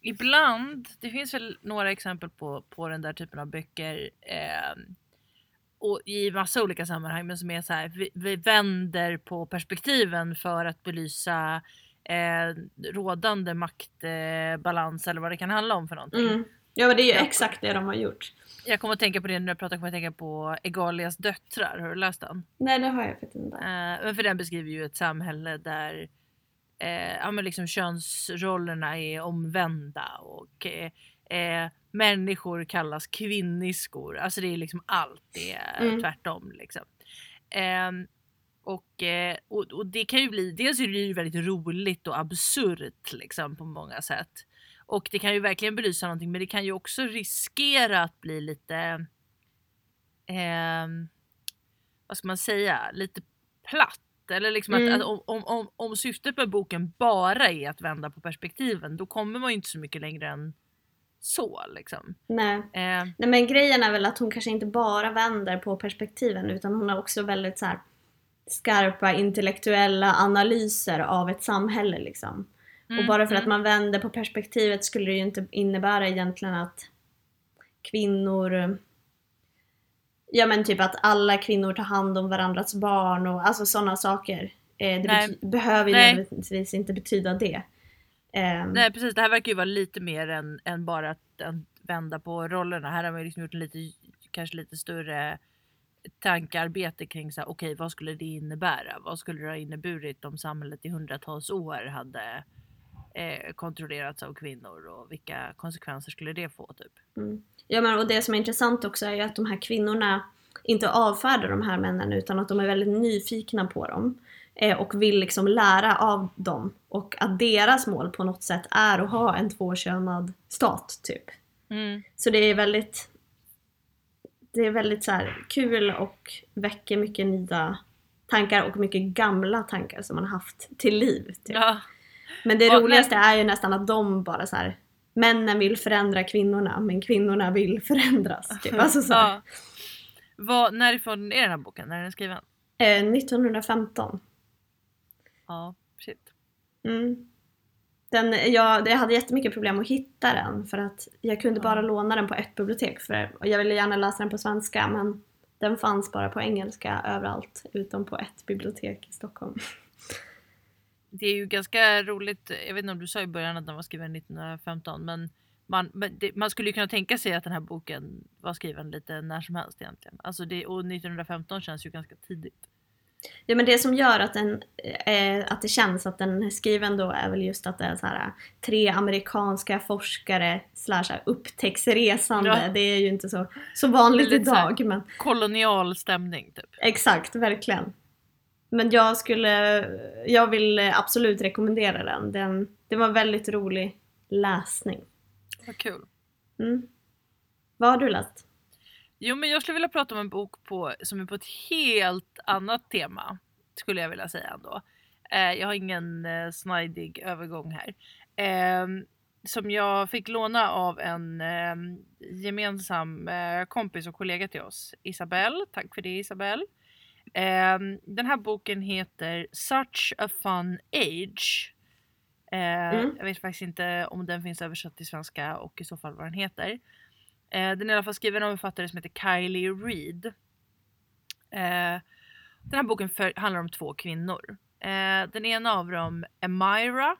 ibland, det finns väl några exempel på, på den där typen av böcker eh, och i massa olika sammanhang men som är så här, vi, vi vänder på perspektiven för att belysa eh, rådande maktbalans eh, eller vad det kan handla om för någonting. Mm. Ja men det är ju jag, exakt det de har gjort. Jag kommer att tänka på det när jag pratar, kommer att tänka på Egalias döttrar, har du läst den? Nej det har jag faktiskt inte. Eh, för den beskriver ju ett samhälle där eh, ja, men liksom könsrollerna är omvända och eh, eh, människor kallas kvinniskor. Alltså det är liksom allt det är mm. tvärtom. Liksom. Och, eh, och, och, det kan ju bli, dels är det ju väldigt roligt och absurt liksom på många sätt. Och det kan ju verkligen belysa någonting men det kan ju också riskera att bli lite, eh, vad ska man säga, lite platt. Eller liksom mm. att, att om, om, om, om syftet med boken bara är att vända på perspektiven då kommer man ju inte så mycket längre än så liksom. Nej. Eh. Nej men grejen är väl att hon kanske inte bara vänder på perspektiven utan hon har också väldigt så här skarpa intellektuella analyser av ett samhälle liksom. Mm, och bara för mm. att man vänder på perspektivet skulle det ju inte innebära egentligen att kvinnor Ja men typ att alla kvinnor tar hand om varandras barn och alltså sådana saker. Eh, det behöver ju nödvändigtvis inte betyda det. Eh. Nej precis, det här verkar ju vara lite mer än, än bara att, att vända på rollerna. Här har man ju liksom gjort en lite, kanske lite större tankearbete kring så här, okej, okay, vad skulle det innebära? Vad skulle det ha inneburit om samhället i hundratals år hade eh, kontrollerats av kvinnor och vilka konsekvenser skulle det få? Typ? Mm. Ja men och det som är intressant också är ju att de här kvinnorna inte avfärdar de här männen utan att de är väldigt nyfikna på dem eh, och vill liksom lära av dem och att deras mål på något sätt är att ha en tvåkönad stat typ. Mm. Så det är väldigt det är väldigt så kul och väcker mycket nya tankar och mycket gamla tankar som man har haft till liv. Typ. Ja. Men det Ja, roligaste är ju nästan att de bara så här männen vill förändra kvinnorna men kvinnorna vill förändras. Typ. Alltså så ja. Vad, närifrån är den här boken? När är den skriven? Eh, 1915. Ja, shit. Mm. Den, jag, jag hade jättemycket problem att hitta den för att jag kunde bara låna den på ett bibliotek för jag ville gärna läsa den på svenska men den fanns bara på engelska överallt utom på ett bibliotek i Stockholm. Det är ju ganska roligt, jag vet inte om du sa i början att den var skriven 1915 men man, det, man skulle ju kunna tänka sig att den här boken var skriven lite när som helst egentligen. Alltså det, och 1915 känns ju ganska tidigt. Ja men det som gör att, den, eh, att det känns att den är skriven då är väl just att det är så här, tre amerikanska forskare slash upptäcktsresande. Ja. Det är ju inte så, så vanligt här- idag men Kolonial stämning typ. exakt, verkligen. Men jag skulle, jag vill absolut rekommendera den. den det var en väldigt rolig läsning. Vad kul. Mm. Vad har du läst? Jo men jag skulle vilja prata om en bok på, som är på ett helt annat tema. Skulle jag vilja säga ändå. Eh, jag har ingen eh, snajdig övergång här. Eh, som jag fick låna av en eh, gemensam eh, kompis och kollega till oss. Isabelle. Tack för det Isabelle. Eh, den här boken heter Such a fun age. Eh, Mm. Jag vet faktiskt inte om den finns översatt till svenska och i så fall vad den heter. Eh, den är i alla fall skriven av en författare som heter Kylie Reid. Eh, den här boken handlar om två kvinnor. Eh, den ena av dem, Amira,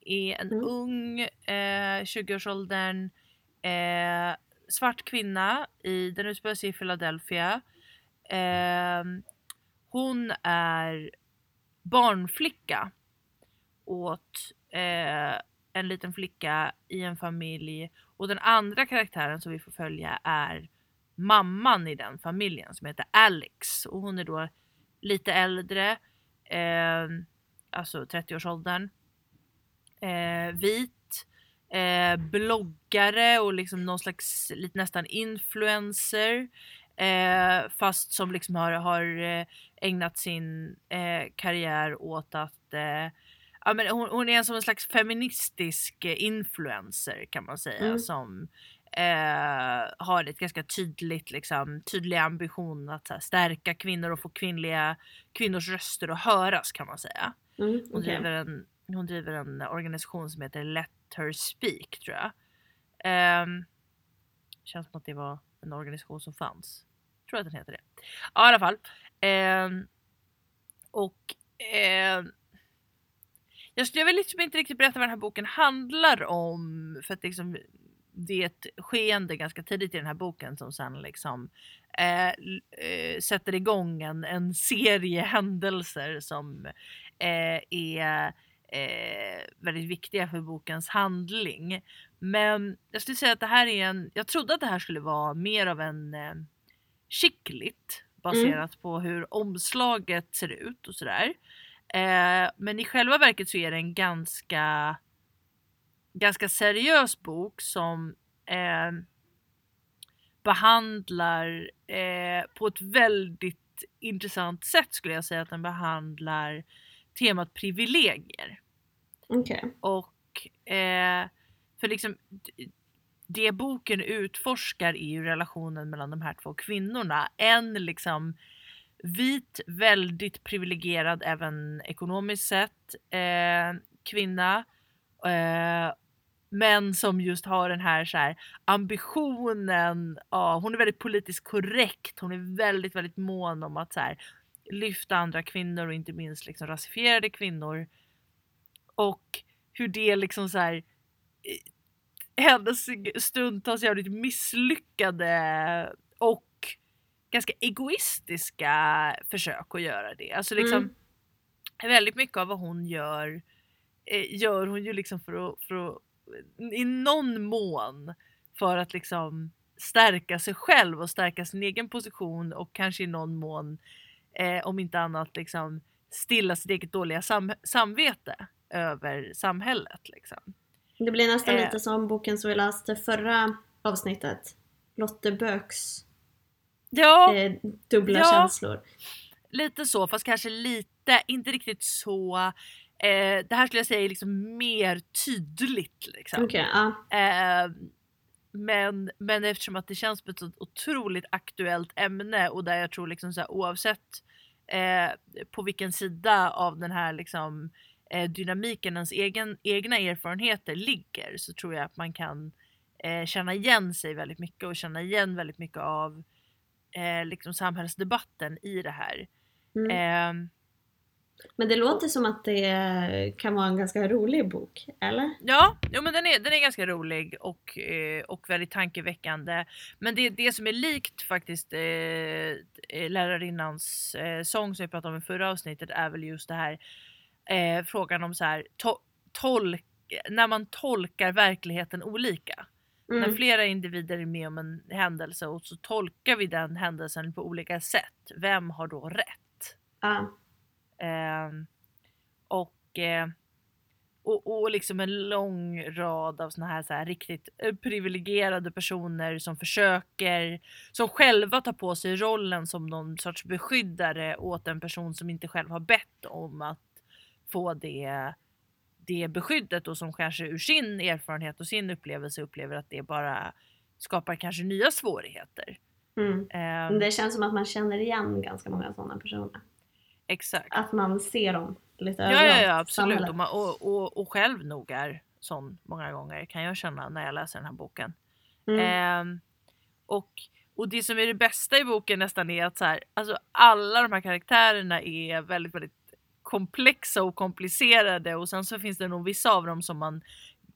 är en Mm. ung, eh, 20-årsåldern, eh, svart kvinna. I, den utspelar sig i Philadelphia. Eh, hon är barnflicka åt en liten flicka i en familj och den andra karaktären som vi får följa är mamman i den familjen som heter Alex och hon är då lite äldre, eh, alltså 30-årsåldern, eh, vit, eh, bloggare och liksom någon slags lite nästan influencer. Eh, fast som liksom har, har eh, ägnat sin eh, karriär åt att eh, ja, men hon, hon är som en slags feministisk eh, influencer kan man säga Mm. som eh, har ett ganska tydligt liksom, tydlig ambition att här, stärka kvinnor och få kvinnliga kvinnors röster att höras kan man säga. Mm, Hon, okej. driver en, hon driver en organisation som heter Let Her Speak tror jag. Ehm, känns som att det var en organisation som fanns. Tror att den heter det. Ja i alla fall. Ehm, och ehm, jag jag vill liksom inte riktigt berätta vad den här boken handlar om. För att liksom, det är ett skeende ganska tidigt i den här boken som sen liksom eh, eh, sätter igång en, en serie händelser som eh, är eh, väldigt viktiga för bokens handling. Men jag skulle säga att det här är en, jag trodde att det här skulle vara mer av en eh, chick lit baserat på hur omslaget ser ut och sådär. Eh, men i själva verket så är det en ganska ganska seriös bok som eh, behandlar eh, på ett väldigt intressant sätt skulle jag säga att den behandlar temat privilegier. Okej. Och eh, för liksom det boken utforskar är ju relationen mellan de här två kvinnorna. En liksom vit, väldigt privilegierad även ekonomiskt sett eh, kvinna. Eh, men som just har den här, så här ambitionen. Ja, hon är väldigt politiskt korrekt. Hon är väldigt, väldigt mån om att så här, lyfta andra kvinnor och inte minst liksom rasifierade kvinnor. Och hur det liksom så här eh, hennes stundtals jävligt misslyckade ganska egoistiska försök att göra det. Alltså liksom Mm. väldigt mycket av vad hon gör eh, gör hon ju liksom för att, för att i någon mån för att liksom stärka sig själv och stärka sin egen position och kanske i någon mån, eh, om inte annat, liksom stilla sitt eget dåliga sam samvete över samhället. Liksom. Det blir nästan Eh. lite som boken som vi läste förra avsnittet. Lotte Böcks Ja, eh, dubbla Ja. känslor. lite så, fast kanske lite, inte riktigt så. Eh, det här skulle jag säga är liksom mer tydligt. Liksom. Okej, ja. Eh, men, men eftersom att det känns som ett så otroligt aktuellt ämne och där jag tror liksom så här, oavsett eh, på vilken sida av den här liksom, eh, dynamiken ens egen, egna erfarenheter ligger så tror jag att man kan eh, känna igen sig väldigt mycket och känna igen väldigt mycket av eh, liksom samhällsdebatten i det här. Mm. Ehm, Men det låter som att det kan vara en ganska rolig bok, eller? Ja, jo, men den är, den är ganska rolig och, eh, och väldigt tankeväckande. Men det, det som är likt faktiskt eh, eh, lärarinnans eh, sång som vi pratade om i förra avsnittet är väl just det här eh, frågan om så här, to, tolk, när man tolkar verkligheten olika. När Mm. flera individer är med om en händelse och så tolkar vi den händelsen på olika sätt. Vem har då rätt? Ja. Ehm, och, eh, och, och liksom en lång rad av såna här, så här riktigt eh, privilegierade personer som försöker, som själva tar på sig rollen som någon sorts beskyddare åt en person som inte själv har bett om att få det, det beskyddet och som kanske ur sin erfarenhet och sin upplevelse upplever att det bara skapar kanske nya svårigheter. Mm. Men Det känns som att man känner igen ganska många sådana personer. exakt. Att man ser dem lite Ja, överallt ja, ja absolut. Och, man, och, och, och själv nog är sån många gånger kan jag känna när jag läser den här boken. Mm. Ehm, och, och det som är det bästa i boken nästan är att så här, alltså alla de här karaktärerna är väldigt, väldigt komplexa och komplicerade och sen så finns det nog vissa av dem som man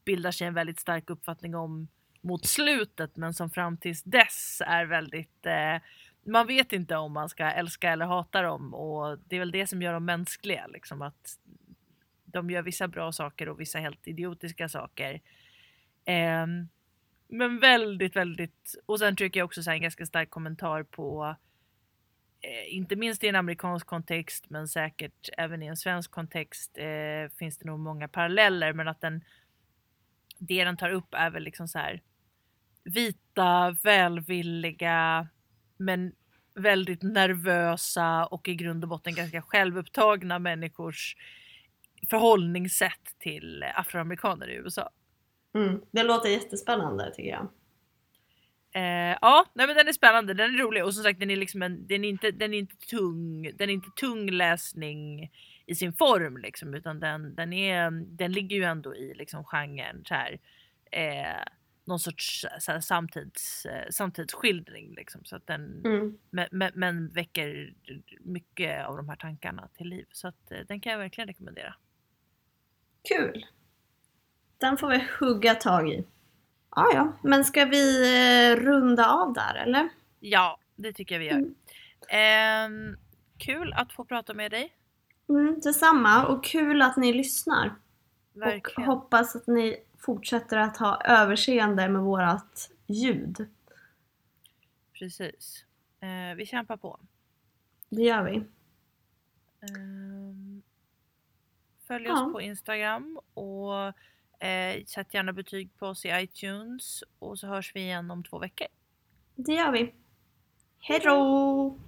bildar sig en väldigt stark uppfattning om mot slutet men som fram tills dess är väldigt eh, man vet inte om man ska älska eller hata dem och det är väl det som gör dem mänskliga liksom att de gör vissa bra saker och vissa helt idiotiska saker. Eh, men väldigt, väldigt och sen tycker jag också så här en ganska stark kommentar på eh, Eh, inte minst i en amerikansk kontext men säkert även i en svensk kontext eh, finns det nog många paralleller men att den det den tar upp är väl liksom så här vita, välvilliga men väldigt nervösa och i grund och botten ganska självupptagna människors förhållningssätt till afroamerikaner i USA. Mm. Det låter jättespännande tycker jag. Eh, ja, nej men den är spännande, den är rolig och som sagt den är liksom en, den är inte, den är inte tung, den är inte tung läsning i sin form liksom utan den, den är, den ligger ju ändå i liksom genren så här, eh, någon sorts så här, samtids, eh, samtidsskildring liksom så att den, Mm. men, men, men väcker mycket av de här tankarna till liv så att eh, den kan jag verkligen rekommendera. Kul! Den får vi hugga tag i. Ja, ja. Men ska vi eh, runda av där eller? Ja, det tycker jag vi gör. Mm. Ehm, kul att få prata med dig. Mm, detsamma och kul att ni lyssnar. Verkligen. Och hoppas att ni fortsätter att ha överseende med vårat ljud. Precis. Eh, vi kämpar på. Det gör vi. Ehm, följ Ja. oss på Instagram och eh, sätt gärna betyg på oss i iTunes och så hörs vi igen om två veckor. Det gör vi. Hej då!